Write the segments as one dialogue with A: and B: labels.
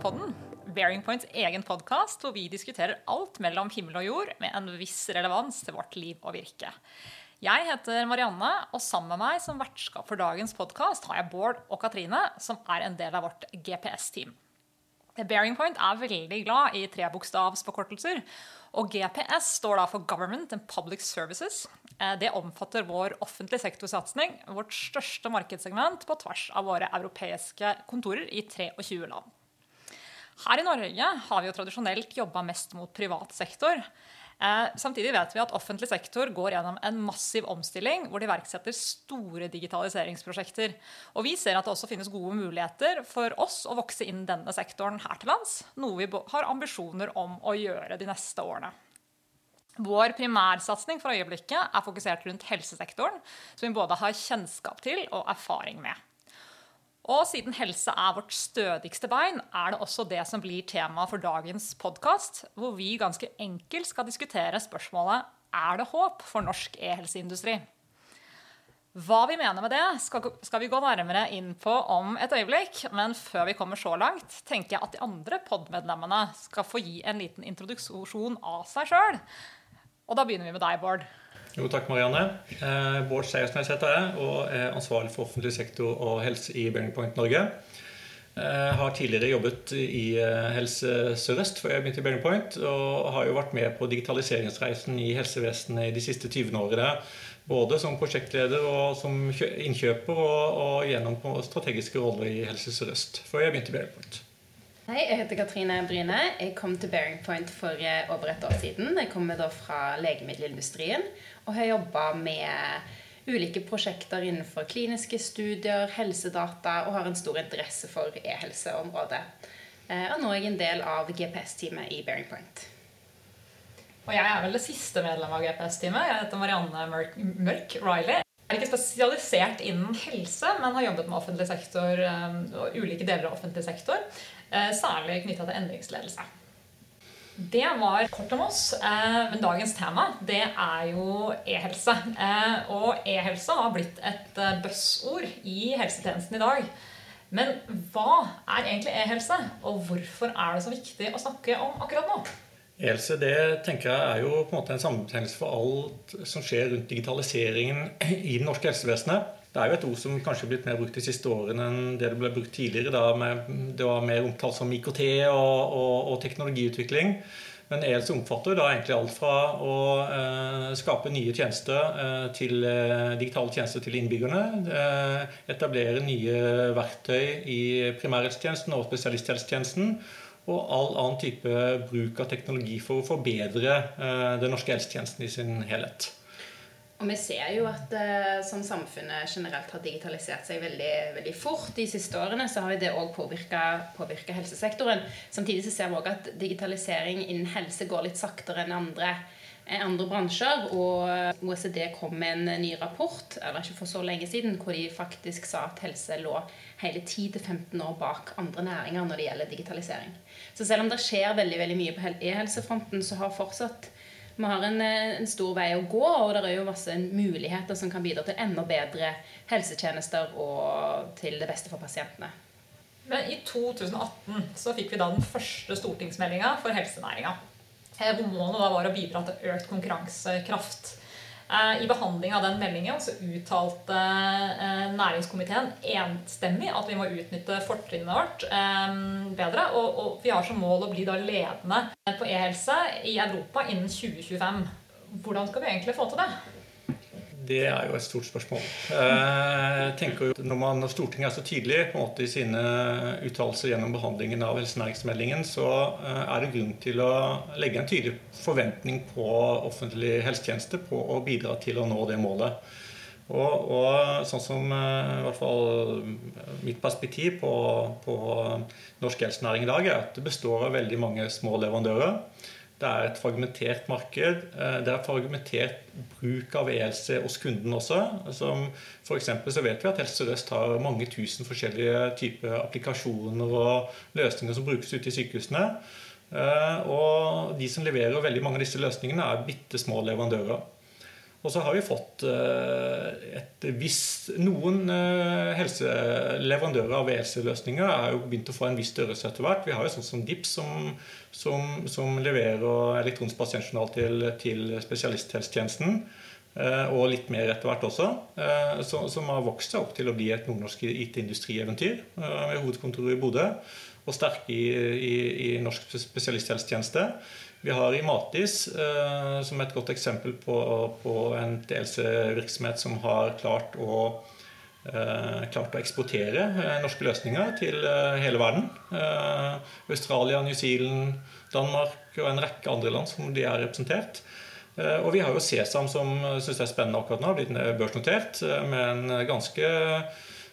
A: Bearing Points egen podkast hvor vi diskuterer alt mellom himmel og jord med en viss relevans til vårt liv og virke. Jeg heter Marianne, og sammen med meg som vertskap for dagens podkast har jeg Bård og Katrine, som er en del av vårt GPS-team. Bearing Point er veldig glad i trebokstavsforkortelser. Og GPS står da for Government and Public Services. Eh, det omfatter vår offentlige sektorsatsing, vårt største markedssegment på tvers av våre europeiske kontorer i 23 land. Her i Norge har vi jo tradisjonelt jobba mest mot privat sektor. Eh, samtidig vet vi at offentlig sektor går gjennom en massiv omstilling hvor de iverksetter store digitaliseringsprosjekter. Og vi ser at det også finnes gode muligheter for oss å vokse inn denne sektoren her til lands. Noe vi har ambisjoner om å gjøre de neste årene. Vår primærsatsing for øyeblikket er fokusert rundt helsesektoren, som vi både har kjennskap til og erfaring med. Og siden helse er vårt stødigste bein, er det også det som blir tema for dagens podkast, hvor vi ganske enkelt skal diskutere spørsmålet er det håp for norsk e-helseindustri. Hva vi mener med det, skal vi gå nærmere inn på om et øyeblikk. Men før vi kommer så langt, tenker jeg at de andre pod-medlemmene skal få gi en liten introduksjon av seg sjøl. Og da begynner vi med deg, Bård.
B: Jo, takk, Marianne. Eh, Bård Seiersnes heter jeg og er ansvarlig for offentlig sektor og helse i Bearing Point Norge. Jeg eh, har tidligere jobbet i eh, Helse Sør-Øst før jeg begynte i Bearing Point, og har jo vært med på digitaliseringsreisen i helsevesenet i de siste 20 årene. Både som prosjektleder og som innkjøper, og, og gjennom strategiske roller i Helse Sør-Øst før jeg begynte i Bearing Point.
C: Hei, jeg heter Katrine Bryne. Jeg kom til Bearing Point for eh, over et år siden. Jeg kommer da fra legemiddelindustrien og har jobba med ulike prosjekter innenfor kliniske studier, helsedata og har en stor interesse for e-helseområdet. Eh, og nå er jeg en del av GPS-teamet i Bearing Point.
A: Og jeg er vel det siste medlemmet av GPS-teamet. Jeg heter Marianne Mørk Riley. Er ikke spesialisert innen helse, men har jobbet med offentlig sektor eh, og ulike deler av offentlig sektor. Eh, særlig knytta til endringsledelse. Det var kort om oss. Eh, men dagens tema det er jo e-helse. Eh, og e-helse har blitt et buzzord i helsetjenesten i dag. Men hva er egentlig e-helse, og hvorfor er det så viktig å snakke om akkurat nå?
B: E-helse det tenker jeg er jo på en måte en sammenbetegnelse for alt som skjer rundt digitaliseringen i det norske helsevesenet. Det er jo et ord som kanskje er blitt mer brukt de siste årene enn det det ble brukt tidligere. Da det var mer omtalt som IKT og, og, og teknologiutvikling. Men ELS omfatter da egentlig alt fra å eh, skape nye tjenester eh, til eh, digitale tjenester til innbyggerne. Eh, etablere nye verktøy i primærhelsetjenesten og spesialisthelsetjenesten. Og all annen type bruk av teknologi for å forbedre eh, den norske helsetjenesten i sin helhet.
C: Og vi ser jo at uh, som samfunnet generelt har digitalisert seg veldig, veldig fort de siste årene, så har det òg påvirka helsesektoren. Samtidig så ser vi òg at digitalisering innen helse går litt saktere enn andre, andre bransjer. Og OECD kom med en ny rapport eller ikke for så lenge siden, hvor de faktisk sa at helse lå hele 10-15 år bak andre næringer når det gjelder digitalisering. Så selv om det skjer veldig, veldig mye på e-helsefronten, så har fortsatt vi har en, eh, en, stor vei å gå, og det er jo masse muligheter som kan bidra til enda bedre helsetjenester og til det beste for pasientene.
A: Men i 2018 så fikk vi da den første stortingsmeldinga for helsenæringa. Eh, hvor målet da var å bidra til økt konkurransekraft Eh, I behandling av den meldingen så uttalte eh, næringskomiteen enstemmig at vi må utnytte fortrinnet vårt eh, bedre. Og vi har som mål å bli da ledende på e-helse i Europa innen 2025. Hvordan skal vi egentlig få til det?
B: Det er jo et stort spørsmål. Eh, jeg tenker jo Når, man, Stortinget er så tydelig på en måte i sine uttalelser gjennom behandlingen av helsenæringsmeldingen, så eh, er det grunn til å legge en tydelig forventning på offentlig helsetjeneste på å bidra til å nå det målet. Og, og sånn som eh, i hvert fall mitt perspektiv på, på norsk helsenæring i dag, er at det består av veldig mange små leverandører. Det er et fragmentert marked. Eh, det er fragmentert bruk av ELC hos kunden også. Som for så vet vi at Helse Sør-Øst har mange tusen forskjellige typer applikasjoner og løsninger som brukes ute i sykehusene. Eh, og de som leverer veldig mange av disse løsningene, er bitte små leverandører. Og så har vi fått et visst Noen helseleverandører av WLC-løsninger er jo begynt å få en viss størrelse etter hvert. Vi har jo sånn som DIPS, som, som, som leverer elektronisk pasientjournal til, til spesialisthelsetjenesten. Og litt mer etter hvert også. Som har vokst seg opp til å bli et nordnorsk IT-industrieventyr med hovedkontoret i Bodø og sterke i, i, i norsk spesialisthelsetjeneste. Vi har i Matis eh, som et godt eksempel på, på en DLC-virksomhet som har klart å, eh, klart å eksportere eh, norske løsninger til eh, hele verden. Eh, Australia, New Zealand, Danmark og en rekke andre land som de er representert. Eh, og vi har jo Sesam, som syns er spennende akkurat nå, blitt børsnotert med en ganske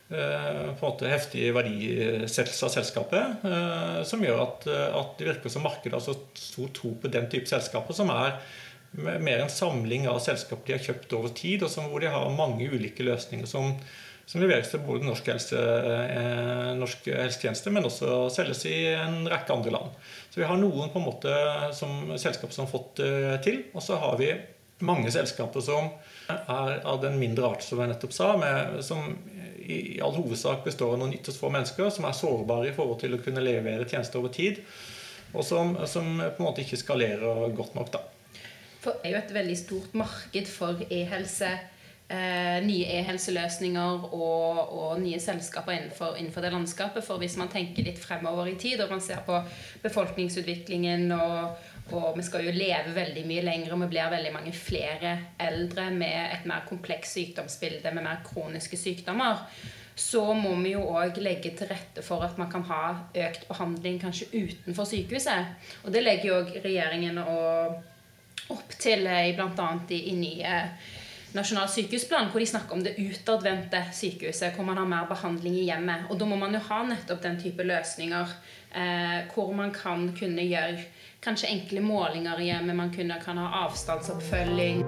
B: på en måte heftig verdisettelse av selskapet, eh, som gjør at, eh, at det virker som markedet har så stor tro på den type selskaper, som er mer en samling av selskaper de har kjøpt over tid, og som, hvor de har mange ulike løsninger som, som leveres til både norsk, helse, norsk helsetjeneste, men også selges i en rekke andre land. Så vi har noen på en måte som selskaper som har fått til, og så har vi mange selskaper som er av den mindre art, som jeg nettopp sa, med, som i all hovedsak består av noen ytterst få mennesker som er sårbare i forhold til å kunne levere tjenester over tid, og som, som på en måte ikke skalerer godt nok. da.
C: For det er jo et veldig stort marked for e-helse. Eh, nye e-helseløsninger og, og, nye selskaper innenfor, innenfor, det landskapet. For hvis man tenker litt fremover i tid, og man ser på befolkningsutviklingen og, og vi skal jo leve veldig mye lenger, og vi blir veldig mange flere eldre med et mer komplekst sykdomsbilde, med mer kroniske sykdommer. Så må vi jo òg legge til rette for at man kan ha økt behandling kanskje utenfor sykehuset. Og det legger jo òg regjeringen opp til i bl.a. i, i nye nasjonal sykehusplan, hvor de snakker om det utadvendte sykehuset, hvor man har mer behandling i hjemmet. Og da må man jo ha nettopp den type løsninger eh, hvor man kan kunne gjøre kanskje enkle målinger i hjemmet. Man kunne, kan ha avstandsoppfølging.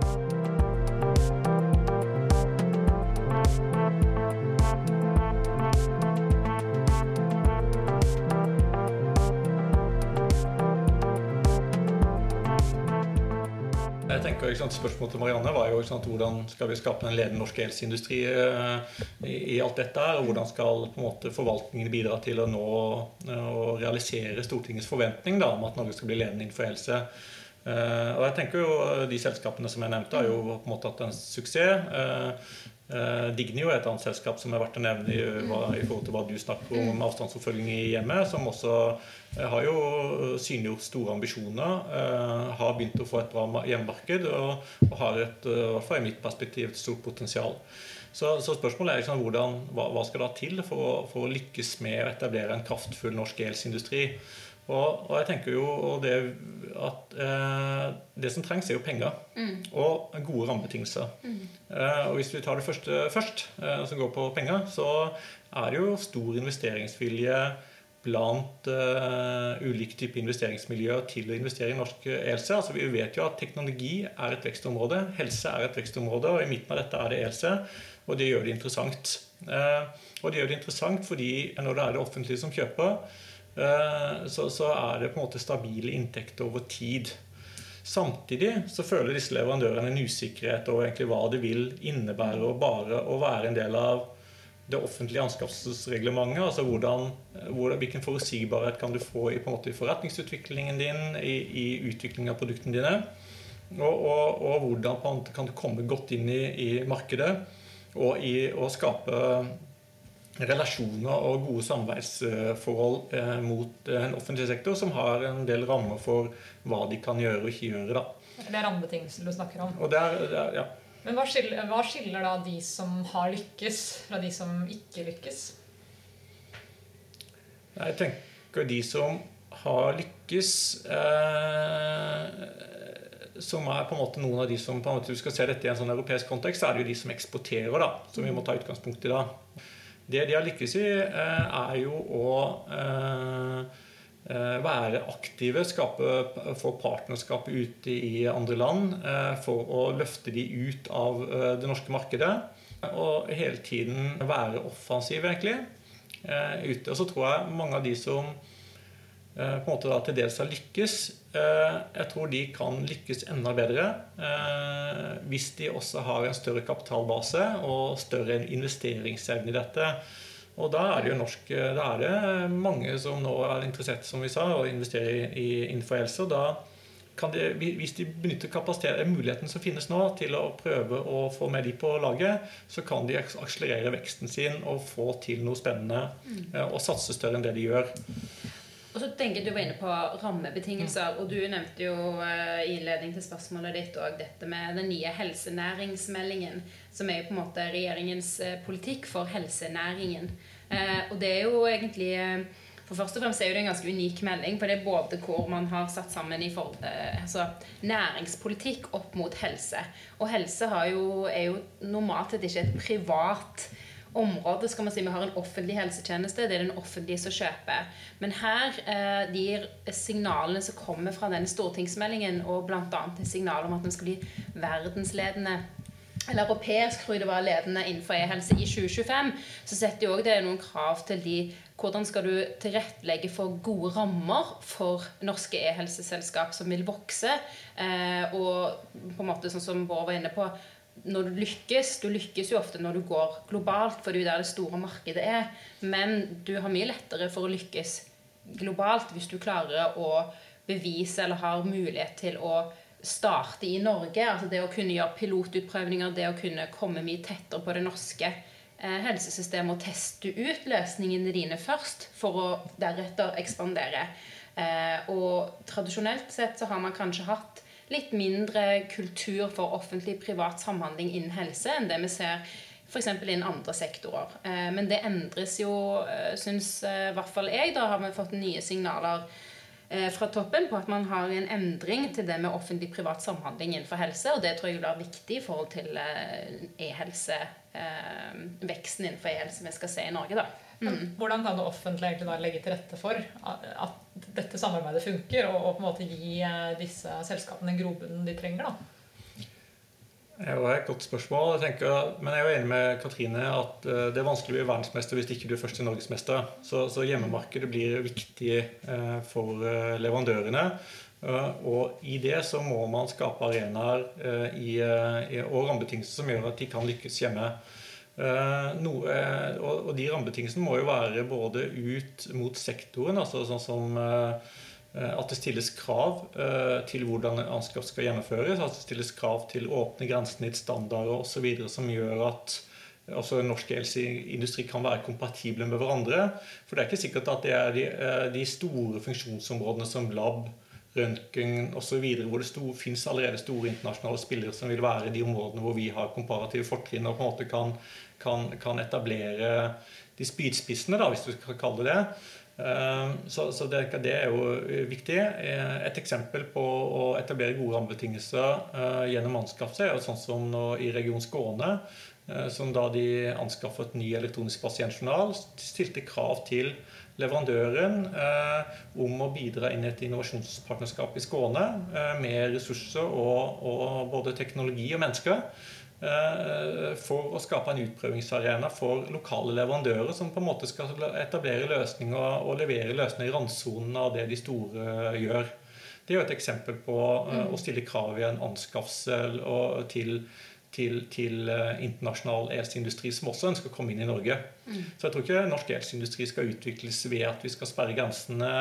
B: Sant, Spørsmålet til Marianne var jo sant, hvordan skal vi skape en ledende norsk helseindustri uh, i, i, alt dette. og Hvordan skal på en måte, forvaltningen bidra til å nå og realisere Stortingets forventning da, om at Norge skal bli ledende innenfor helse. Uh, og jeg tenker jo De selskapene som jeg nevnte, har jo på en måte hatt en suksess. Uh, Uh, Dignio er et annet selskap som er verdt å nevne i, i forhold til hva du snakker om med avstandsoppfølging i hjemmet, som også uh, har jo synliggjort store ambisjoner. Uh, har begynt å få et bra hjemmemarked og, og har et, i hvert fall i mitt perspektiv et stort potensial. Så, så spørsmålet er liksom, hvordan, hva, hva, skal da til for, for, å lykkes med å etablere en kraftfull norsk elsindustri? Og, og, jeg tenker jo det at eh, det som trengs, er jo penger. Mm. Og gode rammebetingelser. Mm. Eh, og hvis vi tar det første først, eh, som går på penger, så er det jo stor investeringsvilje blant uh, ulike typer investeringsmiljøer til å investere i norsk ELSE. Altså, vi vet jo at teknologi er et vekstområde, helse er et vekstområde, og i midten av dette er det ELSE. Og det gjør det interessant. Uh, og det gjør det interessant fordi når det er det offentlige som kjøper, Eh, så, så, er det på en måte stabile inntekter over tid. Samtidig så føler disse leverandørene en usikkerhet over egentlig hva det vil innebære å bare å være en del av det offentlige anskaffelsesreglementet. altså hvordan, hvordan, Hvilken forutsigbarhet kan du få i, måte, i forretningsutviklingen din, i, i utvikling av produktene dine. Og, og, og, hvordan kan du komme godt inn i, i markedet og i å skape relasjoner og gode samarbeidsforhold eh, mot en offentlig sektor som har en del rammer for hva de kan gjøre og ikke gjøre. Da.
A: Det er rammebetingelser du snakker om.
B: Og det er, det er, ja.
A: Men hva skiller, hva skiller, da de som har lykkes, fra de som ikke lykkes?
B: Jeg tenker de som har lykkes eh, som er på en måte noen av de som på en måte, du skal se dette i en sånn europeisk kontekst, så er det jo de som eksporterer, da, som vi må ta utgangspunkt i da. Det de har lykkes i, eh, er jo å eh, eh, være aktive, skape, få partnerskap ute i andre land for å løfte de ut av det norske markedet. Og hele tiden være offensive, egentlig, ute. Og så tror jeg mange av de som på en måte da til dels har lykkes, jeg tror de kan lykkes enda bedre hvis de også har en større kapitalbase og større investeringsevne i dette. Og da er det jo norsk, da er det mange som nå er interessert som vi sa, å investere i, innenfor helse. og da de, hvis de benytter muligheten som finnes nå, til å prøve å få med de på laget, så kan de akselerere veksten sin og få til noe spennende mm. Eh, og satse større enn det de gjør.
C: Og så tenker Du var inne på rammebetingelser, mm. og du nevnte jo eh, i innledning til spørsmålet ditt også dette med den nye helsenæringsmeldingen, som er jo på en måte regjeringens eh, politikk for helsenæringen. Og det er jo egentlig for først og fremst er det en ganske unik melding. For det er både hvor man har satt sammen i for, eh, altså, næringspolitikk opp mot helse. Og helse jo, er jo normalt sett ikke et privat område. skal man si. Vi har en offentlig helsetjeneste. Det er den offentlige som kjøper. Men her eh, de signalene som kommer fra denne stortingsmeldingen, og bl.a. signaler om at den skal bli verdensledende eller europeisk tror jeg det var ledende innenfor e-helse i 2025, så setter jo også det noen krav til de hvordan skal du tilrettelegge for gode rammer for norske e-helseselskap som vil vokse? Eh, og på en måte sånn som Bård var inne på, når du lykkes Du lykkes jo ofte når du går globalt, for det er jo der det store markedet er. Men du har mye lettere for å lykkes globalt hvis du klarer å bevise eller har mulighet til å starte i Norge. altså Det å kunne gjøre pilotutprøvninger, det å kunne komme mye tettere på det norske Eh, helsesystemet og teste ut løsningene dine først, for å deretter ekspandere. Eh, og tradisjonelt sett så har man kanskje hatt litt mindre kultur for offentlig-privat samhandling innen helse enn det vi ser f.eks. innen andre sektorer. Eh, men det endres jo, syns i hvert fall jeg. Da har vi fått nye signaler fra toppen på at man har en endring til det med offentlig-privat samhandling innenfor helse. Og det tror jeg blir viktig i forhold til e-helse eh, veksten innenfor e-helse vi skal se i Norge. da.
A: Mm. Hvordan kan det offentlige legge til rette for at dette samarbeidet funker, og, på en måte gi eh, disse selskapene grobunnen de trenger? da?
B: Det er et godt spørsmål. Jeg tenker, men jeg er jo enig med Katrine at eh, det er vanskelig å bli verdensmester hvis ikke du er først til norgesmester. Så, så hjemmemarkedet blir viktig eh, for leverandørene. Og i det så må man skape arenaer og rammebetingelser som gjør at de kan lykkes hjemme. Eh, noe, og, og, de rammebetingelsene må jo være både ut mot sektoren, altså sånn som eh, at det stilles krav eh, til hvordan anskaff skal gjennomføres. At det stilles krav til åpne grensesnittstandarder osv. som gjør at altså norsk helseindustri kan være kompatible med hverandre. For det er ikke sikkert at det er de, store funksjonsområdene som lab, røntgen osv., hvor det sto, finnes allerede store internasjonale spillere som vil være de områdene hvor vi har komparative fortrinn og på en måte kan kan, kan etablere de spydspissene, da, hvis du skal kalle det det. Ehm, så, så det, det, er jo viktig. Eh, et eksempel på å etablere gode rammebetingelser eh, gjennom anskaffelse er jo sånn som nå i Region Skåne, eh, som da de anskaffet ny elektronisk pasientjournal, stilte krav til leverandøren om å bidra inn i et innovasjonspartnerskap i Skåne med ressurser og, og både teknologi og mennesker. Eh, for å skape en utprøvingsarena for lokale leverandører som på en måte skal etablere løsninger og levere løsninger i randsonen av det de store gjør. Det er jo et eksempel på eh, mm. å stille krav i en anskaffelse til, til, til eh, internasjonal elindustri som også ønsker å komme inn i Norge. Mm. Så jeg tror ikke norsk elindustri skal utvikles ved at vi skal sperre grensene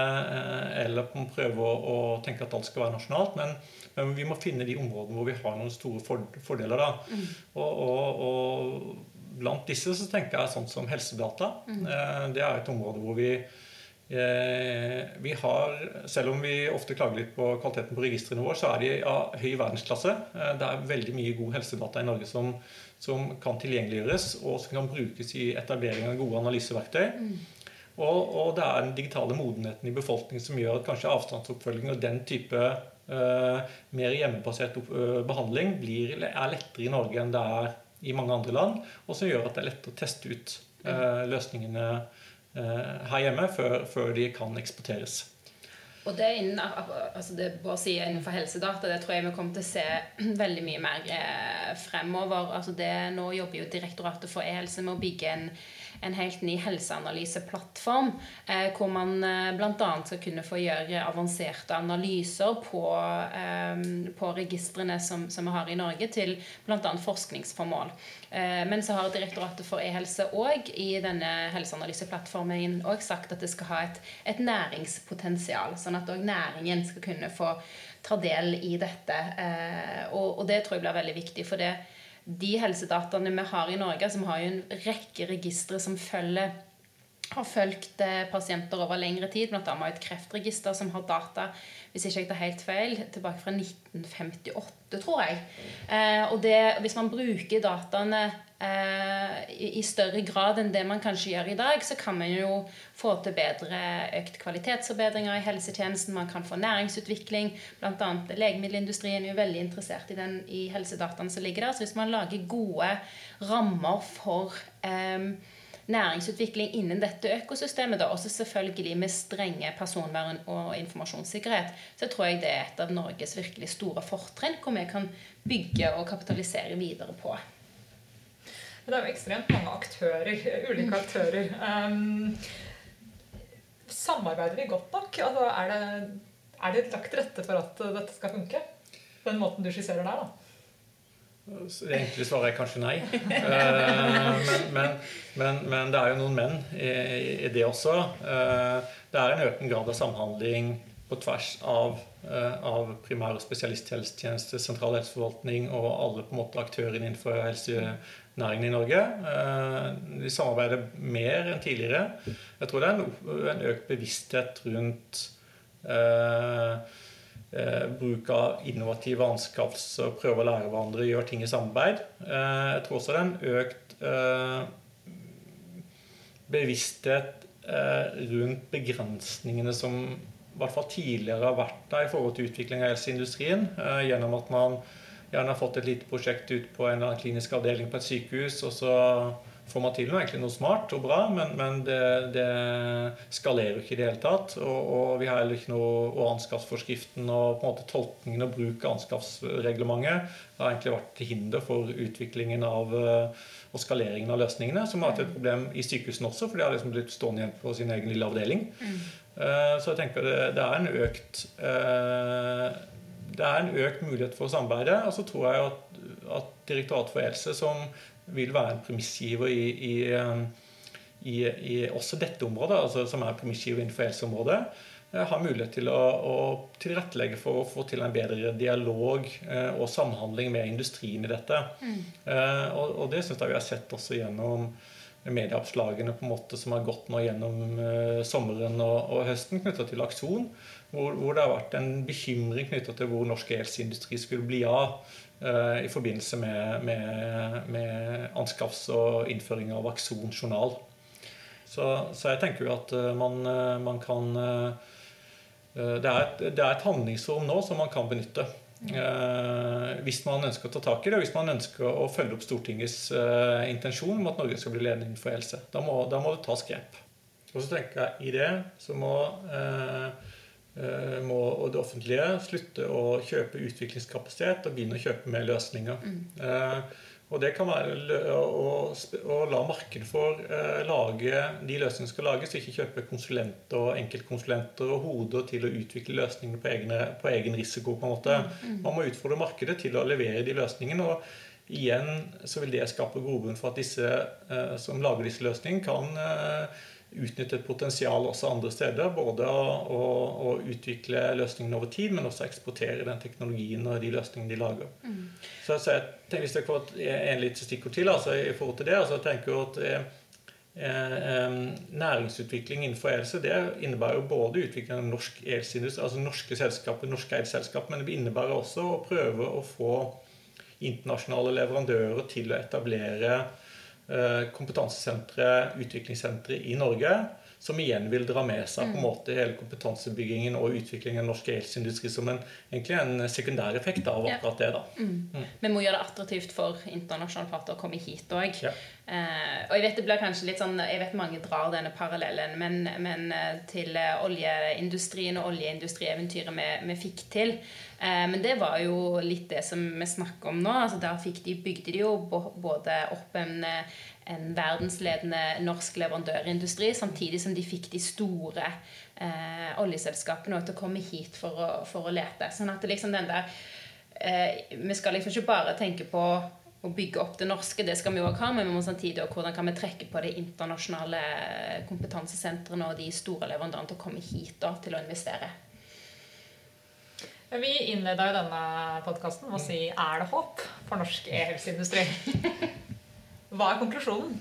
B: eller prøve å, å tenke at alt skal være nasjonalt. men men vi må finne de områdene hvor vi har noen store fordeler. da. Mm. Og, og, og, blant disse så tenker jeg sånn som helsedata. Mm. Eh, det er et område hvor vi eh, vi har, Selv om vi ofte klager litt på kvaliteten på registrene våre, så er de av høy verdensklasse. Eh, det er veldig mye god helsedata i Norge som, som kan tilgjengeliggjøres og som kan brukes i etablering av gode analyseverktøy. Mm. Og, og, det er den digitale modenheten i befolkningen som gjør at kanskje avstandsoppfølging og den type uh, mer hjemmebasert uh, behandling blir, er lettere i Norge enn det er i mange andre land, og som gjør at det er lettere å teste ut uh, løsningene her hjemme før, før, de kan eksporteres.
C: Og det, innen, altså det bare si innenfor helsedata, det tror jeg vi kommer til å se veldig mye mer eh, fremover. Altså det, nå jobber jo Direktoratet for e-helse med å bygge en en helt ny helseanalyseplattform, eh, hvor man eh, bl.a. skal kunne få gjøre avanserte analyser på, eh, på registrene som, som, vi har i Norge, til bl.a. forskningsformål. Eh, men så har Direktoratet for e-helse òg i denne helseanalyseplattformen sagt at det skal ha et, et næringspotensial, sånn at òg næringen skal kunne få ta del i dette. Eh, og, og det tror jeg blir veldig viktig. for det de helsedataene vi har i Norge, som har jo en rekke registre som følger har fulgt eh, pasienter over lengre tid. Annet et kreftregister som har data hvis ikke jeg tar helt feil, tilbake fra 1958, tror jeg. Eh, og det, hvis man bruker dataene eh, i, i, større grad enn det man kanskje gjør i dag, så kan man jo få til bedre økt kvalitetsforbedringer i helsetjenesten. Man kan få næringsutvikling. Blant annet legemiddelindustrien er jo veldig interessert i, den, i helsedataene som ligger der. Så hvis man lager gode rammer for eh, næringsutvikling innen dette økosystemet, Da, også selvfølgelig med strenge personvern og informasjonssikkerhet, så tror jeg det er et av Norges virkelig store fortrinn, hvor vi kan bygge og kapitalisere videre på.
A: Det er jo ekstremt mange aktører, ulike aktører. Um, samarbeider vi godt nok? Altså, er, det, er det lagt til rette for at dette skal funke? Den måten du skisserer der, da?
B: Det enkle svaret er kanskje nei. Eh, men, men, men, men, det er jo noen menn i, i det også. Eh, det er en økende grad av samhandling på tvers av, eh, av primær- og spesialisthelsetjeneste, sentral helseforvaltning og alle på en måte aktørene innenfor helsenæringen i Norge. De samarbeider mer enn tidligere. Jeg tror det er en, økt bevissthet rundt Eh, bruk av innovative anskaffelser, prøve å lære hverandre, gjøre ting i samarbeid. Eh, jeg tror også det er en økt eh, bevissthet rundt begrensningene som i hvert fall tidligere har vært der i forhold til utvikling av helseindustrien. Gjennom at man gjerne har fått et lite prosjekt ut på en klinisk avdeling på et sykehus, og så får man til noe, egentlig noe smart og bra, men, men det, det, skalerer ikke i det hele tatt. Og, og vi har heller ikke noe Og anskaffsforskriften og på en måte tolkningen og bruk av anskaffsreglementet har egentlig vært til hinder for utviklingen av eh, og skaleringen av løsningene, som har vært et problem i sykehusene også, for de har liksom blitt stående igjen på sin egen lille avdeling. Mm. Uh, så jeg tenker det, det er en økt uh, det er en økt mulighet for å samarbeide. Og så tror jeg at, at Direktoratet for helse, som vil være en premissgiver i, i, i, i også dette området, altså som er premissgiver innenfor helseområdet, eh, har mulighet til å, å, tilrettelegge for å få til en bedre dialog eh, og samhandling med industrien i dette. Mm. Eh, og, og, det syns jeg vi har sett også gjennom medieoppslagene på en måte som har gått nå gjennom eh, sommeren og, og høsten knytta til Akson, hvor, hvor, det har vært en bekymring knytta til hvor norsk gjeldsindustri skulle bli av Eh, i forbindelse med, med, med anskaffelse og innføring av Akson journal. Så, så, jeg tenker jo at eh, man, eh, man kan det er, et, det er, et, handlingsrom nå som man kan benytte. Eh, hvis man ønsker å ta tak i det, og hvis man ønsker å følge opp Stortingets eh, intensjon om at Norge skal bli ledende innenfor helse. Da må, da må det tas grep. Og så tenker jeg i det så må eh, må det offentlige slutte å kjøpe utviklingskapasitet og begynne å kjøpe mer løsninger. Mm. Eh, og det kan være å, å la markedet for eh, lage de løsningene som skal lages, ikke kjøpe konsulenter og enkeltkonsulenter og hoder til å utvikle løsningene på, egne, på egen risiko. på en måte. Mm, mm. Man må utfordre markedet til å levere de løsningene. og Igjen så vil det skape grobunn for at disse som lager disse løsningene, kan utnytte et potensial også andre steder. Både å, å, å, utvikle løsningene over tid, men også eksportere den teknologien og de løsningene de lager. Mm. Så, så jeg tenker, Hvis jeg får en litt stikkord til altså, i forhold til det, altså, jeg tenker at eh, eh, næringsutvikling innenfor ELSE det innebærer jo både utvikling av norsk elsindustri, altså norske selskaper, norskeide selskap, men det innebærer også å prøve å få internasjonale leverandører til å etablere kompetansesentre, utviklingssentre i Norge. Som igjen vil dra med seg på en måte hele kompetansebyggingen og utviklingen av norsk elindustri som en, egentlig en sekundær effekt av akkurat det. da.
C: Mm. Vi må gjøre det attraktivt for internasjonale parter å komme hit òg.
B: Ja.
C: Eh, og jeg vet det blir kanskje litt sånn Jeg vet mange drar denne parallellen, men, men eh, til eh, oljeindustrien og oljeindustrieventyret vi, vi fikk til. Eh, men det var jo litt det som vi snakker om nå. altså Der fikk de, bygde de jo både opp en, en verdensledende norsk leverandørindustri, samtidig som de fikk de store eh, oljeselskapene til å komme hit for å, for å lete. Sånn at det liksom den der eh, Vi skal liksom ikke bare tenke på å bygge opp det norske, det skal vi òg ha, men vi må samtidig også hvordan kan vi trekke på de internasjonale kompetansesentrene og de store leverandørene til å komme hit da, til å investere.
A: Vi innleda denne podkasten med å si 'Er det håp for norsk e-helseindustri'? Hva er konklusjonen?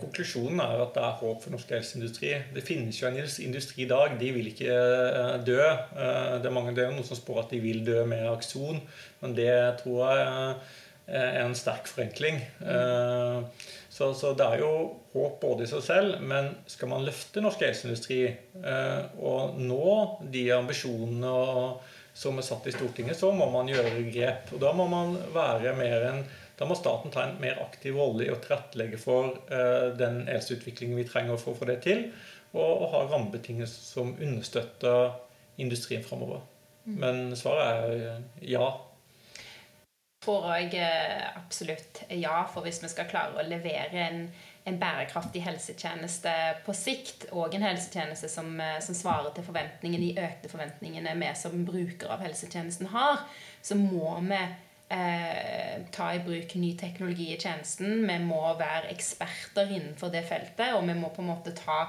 B: Konklusjonen er at det er håp for norsk helseindustri. Det finnes jo en industri i dag. De vil ikke eh, dø. Eh, Det er, mange, det er noen som spår at de vil dø med Akson, men det tror jeg eh, er en sterk forenkling. Så, så det er jo håp både i seg selv, men skal man løfte norsk helseindustri og nå de ambisjonene som er satt i Stortinget, så må man gjøre grep. Og da må man være mer enn da må staten ta en mer aktiv rolle i å tilrettelegge for eh, den helseutviklingen vi trenger for å få det til, og, ha rammebetingelser som understøtter industrien framover. Men svaret er eh, ja.
C: tror jeg eh, absolutt er ja, for hvis vi skal klare å levere en, en bærekraftig helsetjeneste på sikt, og en helsetjeneste som, som svarer til forventningene, de økte forventningene vi som brukere av helsetjenesten har, så må vi eh, ta i bruk ny teknologi i tjenesten. Vi må være eksperter innenfor det feltet, og vi må på en måte ta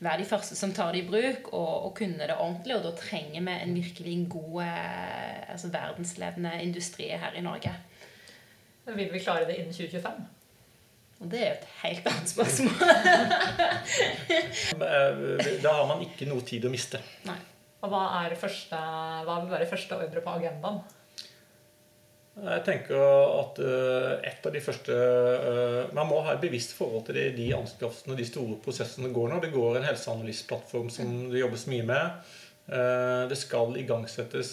C: være de første som tar det i bruk, og, og kunne det ordentlig. Og da trenger vi en virkelig god eh, altså verdensledende industri her i Norge.
A: Vil vi klare det innen 2025?
C: Og det er jo et helt annet spørsmål.
B: Eh, Da har man ikke noe tid å miste.
C: Nei.
A: Og hva, er første, hva vil være første ordre på agendaen?
B: Jeg tenker at eh, et av de første eh, Man må ha et bevisst forhold til de, anskaffelsene og de store prosessene går nå. Det går en helseanalyseplattform som det jobbes mye med. Eh, Det skal igangsettes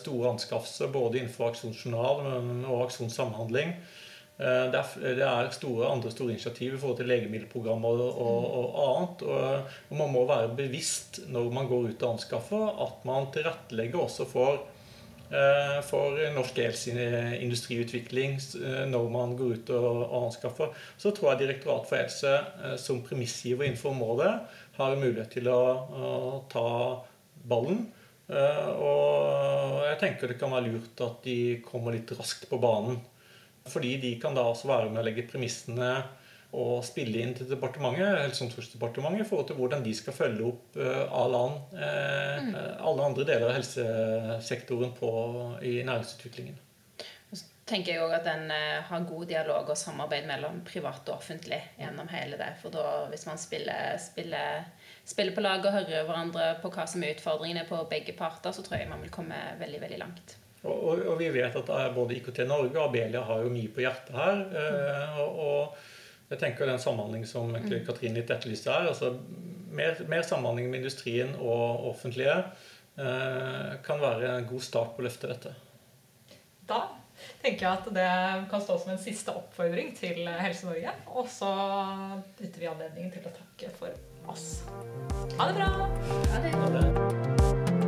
B: store anskaffelser både innenfor aksjonsjournal og aksjonssamhandling. Det er, store, andre store initiativ i forhold til legemiddelprogrammer og, og, og annet. Og, og man må være bevisst når man går ut og anskaffer, at man tilrettelegger også for for norsk industriutvikling eh, når man går ut og, anskaffer. Så tror jeg Direktoratet for helse eh, som premissgiver innenfor området har mulighet til å, ta ballen. Eh, Og jeg tenker det kan være lurt at de kommer litt raskt på banen. Fordi de kan da også være med å legge premissene og spille inn til departementet, Helse- og omsorgsdepartementet i forhold til hvordan de skal følge opp eh, alle, an, eh, alle andre deler av helsesektoren på, i næringsutviklingen.
C: Så tenker jeg også at en eh, har god dialog og samarbeid mellom privat og offentlig gjennom hele det. For da, hvis man spiller, spiller, spiller på lag og hører hverandre på hva som er utfordringene på begge parter, så tror jeg man vil komme veldig, veldig langt.
B: Og, og, og vi vet at både IKT Norge og Abelia har jo mye på hjertet her. eh, og, og jeg tenker den samhandling som egentlig Katrin litt etterlyste her, altså mer, mer samhandling med industrien og offentlige eh, kan være en god start på å løfte dette.
A: Da tenker jeg at det kan stå som en siste oppfordring til Helse-Norge. Og så benytter vi anledningen til å takke for oss. Ha det bra!
C: Ha det.
B: Ha det.